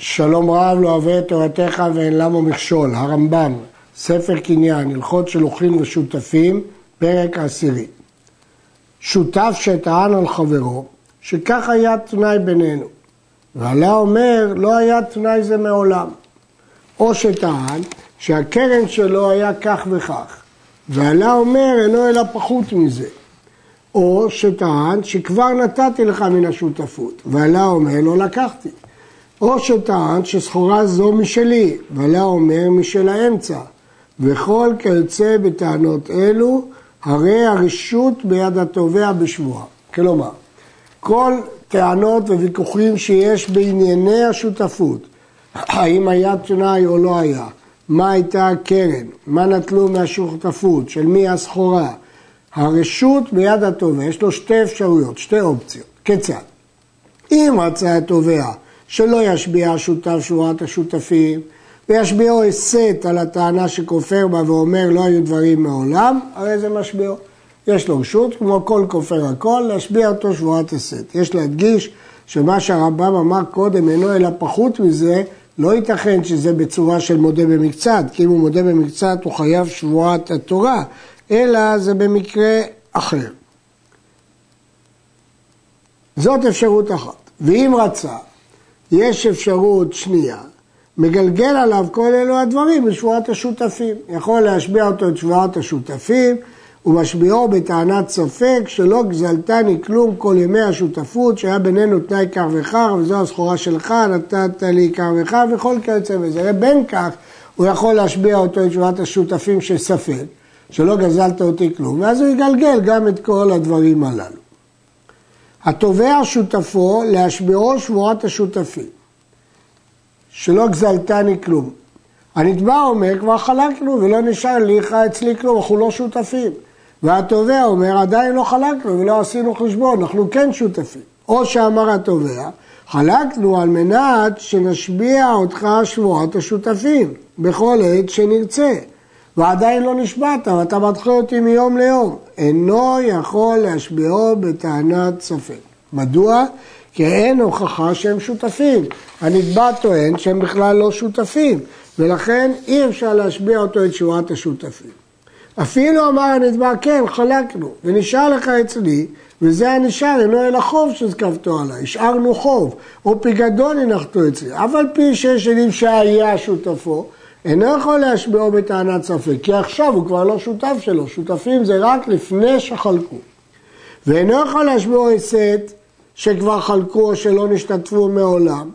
שלום רב לא אוהב את תורתך ואין למה מכשול, הרמב"ם, ספר קניין, הלכות שלוחים ושותפים, פרק עשירי. שותף שטען על חברו, שכך היה תנאי בינינו, ועלה אומר, לא היה תנאי זה מעולם. או שטען שהקרן שלו היה כך וכך, ועלה אומר, אינו אלא פחות מזה. או שטען שכבר נתתי לך מן השותפות, ועלה אומר, לא לקחתי. או שטען שסחורה זו משלי, ועלה אומר משל האמצע. וכל כיוצא בטענות אלו, הרי הרשות ביד התובע בשבועה. כלומר, כל טענות וויכוחים שיש בענייני השותפות, האם היה תנאי או לא היה, מה הייתה הקרן, מה נטלו מהשותפות, של מי הסחורה, הרשות ביד התובע, יש לו שתי אפשרויות, שתי אופציות. כיצד? אם רצה התובע שלא ישביע השותף שורת השותפים, וישביעו הסת על הטענה שכופר בה ואומר לא היו דברים מעולם, הרי זה משביעו. יש לו רשות, כמו כל כופר הכל, להשביע אותו שבועת הסת. יש להדגיש שמה שהרמב"ם אמר קודם אינו אלא פחות מזה, לא ייתכן שזה בצורה של מודה במקצת, כי אם הוא מודה במקצת הוא חייב שבועת התורה, אלא זה במקרה אחר. זאת אפשרות אחת. ואם רצה, יש אפשרות שנייה, מגלגל עליו כל אלו הדברים בשבועת השותפים. יכול להשביע אותו את שבועת השותפים, ומשביעו בטענת ספק שלא גזלתני כלום כל ימי השותפות שהיה בינינו תנאי כך וכך וזו הסחורה שלך נתת לי כך וכך וכל כיוצא בזה. בין כך הוא יכול להשביע אותו את שבועת השותפים של ספק שלא גזלת אותי כלום ואז הוא יגלגל גם את כל הדברים הללו. התובע שותפו להשביעו שבועת השותפים שלא גזלתני כלום. הנתבע אומר, כבר חלקנו ולא נשאר לי אצלי כלום, אנחנו לא שותפים. והתובע אומר, עדיין לא חלקנו ולא עשינו חשבון, אנחנו כן שותפים. או שאמר התובע, חלקנו על מנת שנשביע אותך שבועת השותפים בכל עת שנרצה. ועדיין לא נשבעת, ואתה מתחיל אותי מיום ליום. אינו יכול להשביעו בטענת ספק. מדוע? כי אין הוכחה שהם שותפים. הנתבע טוען שהם בכלל לא שותפים, ולכן אי אפשר להשביע אותו את שורת השותפים. אפילו אמר הנתבע, כן, חלקנו, ונשאר לך אצלי, וזה הנשאר, אינו אלא חוב שזקפתו עליי, השארנו חוב, או פיקדון הנחתו אצלי, אף על פי שיש עדים שהיה שותפו, אינו יכול להשביעו בטענת ספק, כי עכשיו הוא כבר לא שותף שלו, שותפים זה רק לפני שחלקו. ואינו יכול להשביעו הסת שכבר חלקו או שלא נשתתפו מעולם.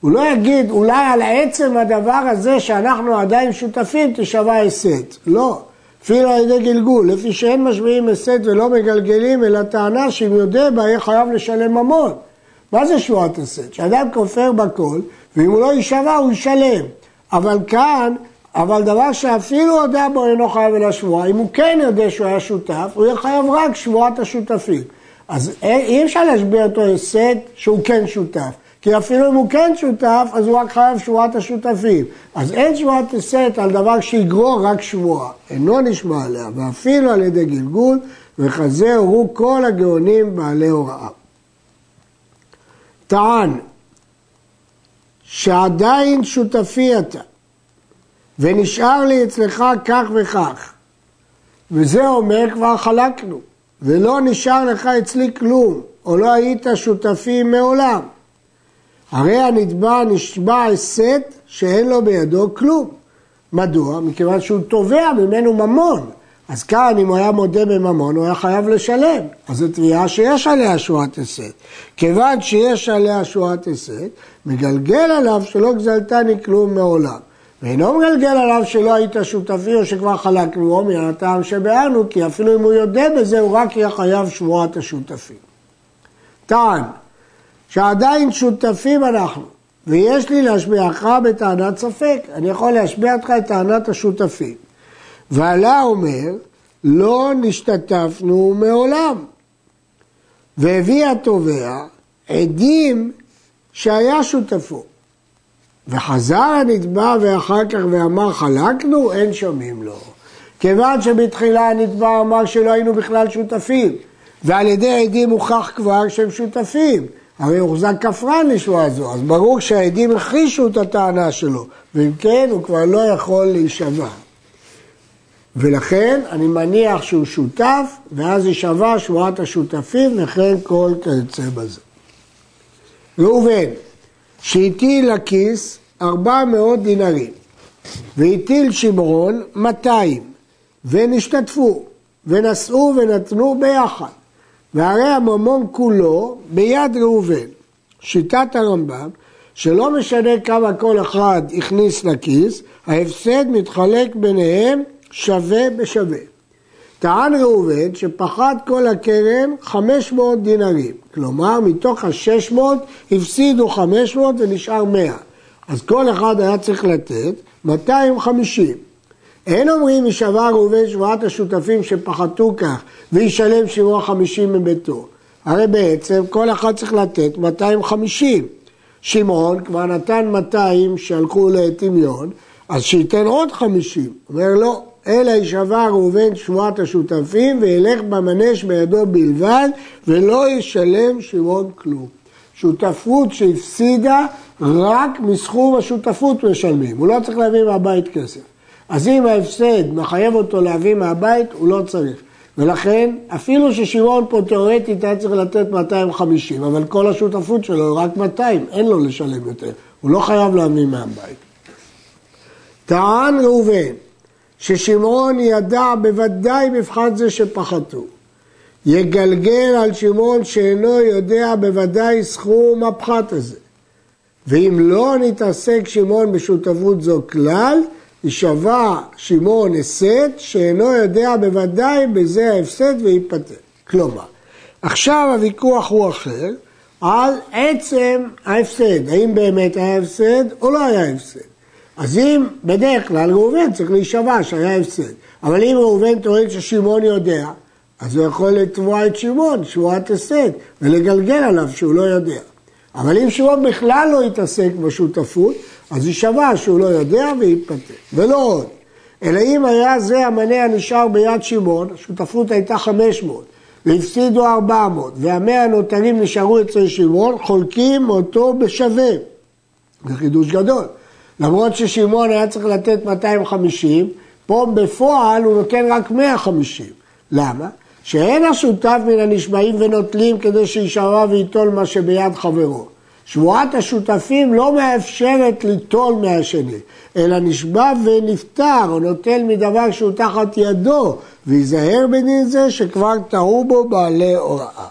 הוא לא יגיד, אולי על עצם הדבר הזה שאנחנו עדיין שותפים תשבע הסת. לא. אפילו על ידי גלגול, לפי שאין משביעים הסת ולא מגלגלים, אלא טענה שאם יודע בה יהיה חייב לשלם ממון. מה זה שבועת הסת? שאדם כופר בכל, ואם הוא לא יישבע הוא ישלם. אבל כאן, אבל דבר שאפילו יודע בו אינו חייב אלא שבועה, אם הוא כן יודע שהוא היה שותף, הוא יהיה חייב רק שבועת השותפים. אז אי אפשר להשביע אותו הסת שהוא כן שותף. כי אפילו אם הוא כן שותף, אז הוא רק חייב שבועת השותפים. אז אין שבועת הסת על דבר שיגרור רק שבועה. אינו נשמע עליה, ואפילו על ידי גלגול, וכזה הורו כל הגאונים בעלי הוראה. טען שעדיין שותפי אתה, ונשאר לי אצלך כך וכך, וזה אומר כבר חלקנו, ולא נשאר לך אצלי כלום, או לא היית שותפי מעולם. הרי הנתבע נשבע הסת שאין לו בידו כלום. מדוע? מכיוון שהוא תובע ממנו ממון. אז כאן, אם הוא היה מודה בממון, הוא היה חייב לשלם. אז זו תביעה שיש עליה שורת הסת. כיוון שיש עליה שורת הסת, מגלגל עליו שלא גזלתני כלום מעולם. ואינו מגלגל עליו שלא היית שותפי או שכבר חלקנו, מן הטעם שבאנו, כי אפילו אם הוא יודע בזה, הוא רק יהיה חייב שבועת השותפים. טען, שעדיין שותפים אנחנו, ויש לי להשביעך בטענת ספק, אני יכול להשביע אותך את טענת השותפים. ועלה אומר, לא נשתתפנו מעולם. והביא התובע עדים שהיה שותפו. וחזר הנתבע ואחר כך ואמר חלקנו, אין שומעים לו. כיוון שבתחילה הנתבע אמר שלא היינו בכלל שותפים, ועל ידי עדים הוכח כבר שהם שותפים. הרי הוחזק כפרן לשמוע זו, אז ברור שהעדים הכחישו את הטענה שלו, ואם כן הוא כבר לא יכול להישבע. ולכן אני מניח שהוא שותף, ואז יישבע שבועת השותפים, וכן כל כיוצא בזה. ראובן, שהטיל לכיס 400 דינרים, והטיל שמרון 200, ונשתתפו, ונשאו ונתנו ביחד. והרי הממון כולו ביד ראובן. שיטת הרמב"ם, שלא משנה כמה כל אחד הכניס לכיס, ההפסד מתחלק ביניהם שווה בשווה. טען ראובן שפחד כל הקרן 500 דינרים, כלומר מתוך ה-600 הפסידו 500 ונשאר 100, אז כל אחד היה צריך לתת 250. אין אומרים יישבע ראובן שבועת השותפים שפחתו כך וישלם שיעור החמישים מביתו. הרי בעצם כל אחד צריך לתת 250. שמעון כבר נתן 200 שהלכו לטמיון, אז שייתן עוד 50. אומר לא, אלא יישבע ראובן שבועת השותפים וילך במנש בידו בלבד ולא ישלם שמעון כלום. שותפות שהפסידה רק מסכום השותפות משלמים, הוא לא צריך להביא מהבית כסף. אז אם ההפסד מחייב אותו להביא מהבית, הוא לא צריך. ולכן, אפילו ששמעון פה תאורטית היה צריך לתת 250, אבל כל השותפות שלו רק 200, אין לו לשלם יותר. הוא לא חייב להביא מהבית. טען ראובן ששמעון ידע בוודאי מבחן זה שפחתו. יגלגל על שמעון שאינו יודע בוודאי סכום הפחת הזה. ואם לא נתעסק שמעון בשותפות זו כלל, יישבע שמעון הסד שאינו יודע בוודאי בזה ההפסד וייפטר. כלומר, עכשיו הוויכוח הוא אחר על עצם ההפסד, האם באמת היה הפסד או לא היה הפסד. אז אם בדרך כלל ראובן צריך להישבע שהיה הפסד, אבל אם ראובן טוען ששמעון יודע, אז הוא יכול לתבוע את שמעון, שבועת הפסד, ולגלגל עליו שהוא לא יודע. אבל אם שמעון בכלל לא יתעסק בשותפות, אז יישבע שהוא לא יודע וייפטר. ולא עוד, אלא אם היה זה המנה הנשאר ביד שמעון, השותפות הייתה 500, והפסידו 400, והמאה הנותנים נשארו אצל שמעון, חולקים אותו בשווה. זה חידוש גדול. למרות ששמעון היה צריך לתת 250, פה בפועל הוא נותן רק 150. למה? שאין השותף מן הנשבעים ונוטלים כדי שישמע וייטול מה שביד חברו. שבועת השותפים לא מאפשרת ליטול מהשני, אלא נשבע ונפטר, או נוטל מדבר שהוא תחת ידו, וייזהר בדין זה שכבר טעו בו בעלי הוראה.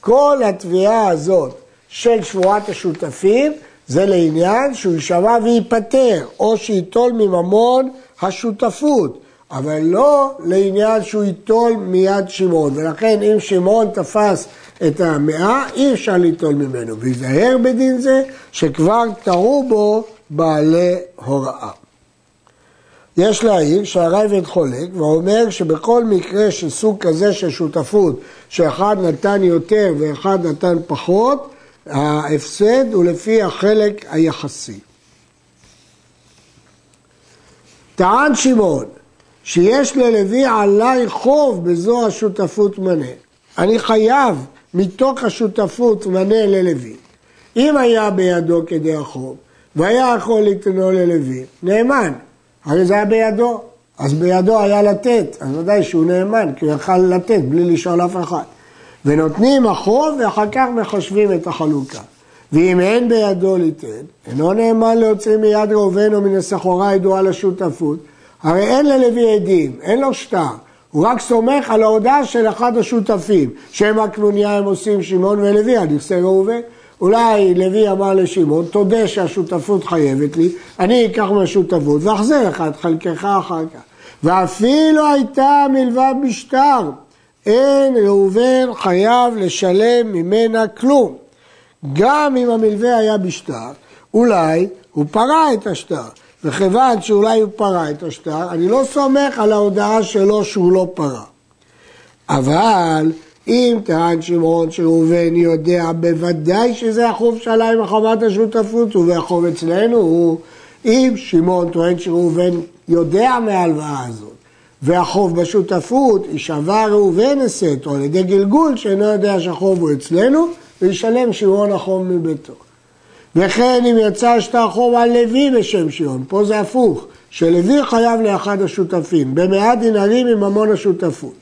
כל התביעה הזאת של שבועת השותפים זה לעניין שהוא יישבע וייפטר, או שייטול מממון השותפות. אבל לא לעניין שהוא ייטול מיד שמעון. ולכן אם שמעון תפס את המאה, אי אפשר ליטול ממנו. וייזהר בדין זה שכבר טעו בו בעלי הוראה. יש להעיר שהרייבד חולק ואומר שבכל מקרה של סוג כזה של שותפות, שאחד נתן יותר ואחד נתן פחות, ההפסד הוא לפי החלק היחסי. טען שמעון שיש ללוי עליי חוב בזו השותפות מנה. אני חייב מתוך השותפות מנה ללוי. אם היה בידו כדי החוב, והיה יכול לתנו ללוי, נאמן, הרי זה היה בידו, אז בידו היה לתת, אז ודאי שהוא נאמן, כי הוא יכל לתת בלי לשאול אף אחד. ונותנים החוב ואחר כך מחשבים את החלוקה. ואם אין בידו ליתן, אינו נאמן להוציא מיד ראובן או מן הסחורה ידועה לשותפות, הרי אין ללוי עדים, אין לו שטר, הוא רק סומך על ההודעה של אחד השותפים, שהם הקנוניה הם עושים שמעון ולוי על נכסי ראובן. אולי לוי אמר לשמעון, תודה שהשותפות חייבת לי, אני אקח מהשותפות ואחזיר לך את חלקך אחר כך. ואפילו הייתה מלווה בשטר, אין ראובן חייב לשלם ממנה כלום. גם אם המלווה היה בשטר, אולי הוא פרע את השטר. וכיוון שאולי הוא פרע את השטר, אני לא סומך על ההודעה שלו שהוא לא פרע. אבל אם טען שמעון שראובן יודע בוודאי שזה החוב שעלה עם החובת השותפות והחוב אצלנו הוא אם שמעון טוען שראובן יודע מההלוואה הזאת והחוב בשותפות, יישבע ראובן הסת או על ידי גלגול שאינו יודע שהחוב הוא אצלנו, וישלם שימעון החוב מביתו. וכן אם יצא שטר חוב על לוי בשם שימעון, פה זה הפוך, שלוי חייב לאחד השותפים, במאה דינרים מממון השותפות.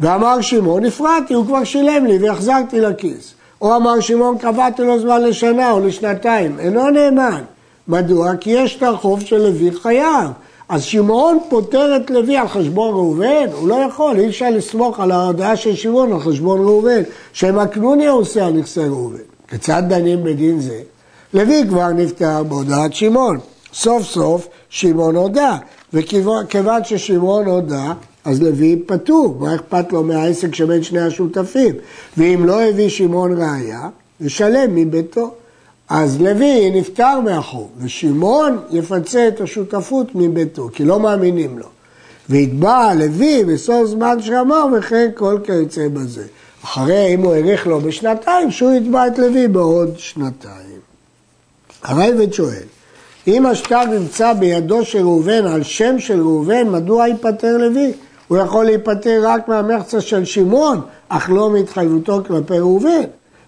ואמר שמעון, הפרעתי, הוא כבר שילם לי והחזרתי לכיס. או אמר שמעון, קבעתי לו זמן לשנה או לשנתיים, אינו נאמן. מדוע? כי יש את החוב של לוי חייב. אז שמעון פוטר את לוי על חשבון ראובן? הוא לא יכול, אי אפשר לסמוך על ההודעה של שמעון על חשבון ראובן, שהם הקנוניה עושה על נכסי ראובן. כיצד דנים בדין זה? לוי כבר נפטר בהודעת שמעון. סוף סוף שמעון הודה, וכיוון ששמעון הודה, אז לוי פטור, מה אכפת לו מהעסק שבין שני השותפים? ואם לא הביא שמעון ראיה, ישלם מביתו. אז לוי נפטר מהחוב, ושמעון יפצה את השותפות מביתו, כי לא מאמינים לו. והתבע לוי בסוף זמן שאמר, וכן כל כיוצא בזה. אחרי, אם הוא האריך לו בשנתיים, שהוא יתבע את לוי בעוד שנתיים. הרייבד שואל, אם השטר נמצא בידו של ראובן על שם של ראובן, מדוע ייפטר לוי? הוא יכול להיפטר רק מהמחצה של שמעון, אך לא מהתחייבותו כלפי ראובן.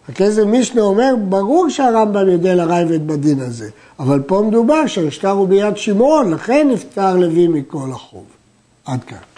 הכסף מישנה אומר, ברור שהרמב"ם יודע לרייבד בדין הזה, אבל פה מדובר שהשטר הוא ביד שמעון, לכן נפטר לוי מכל החוב. עד כאן.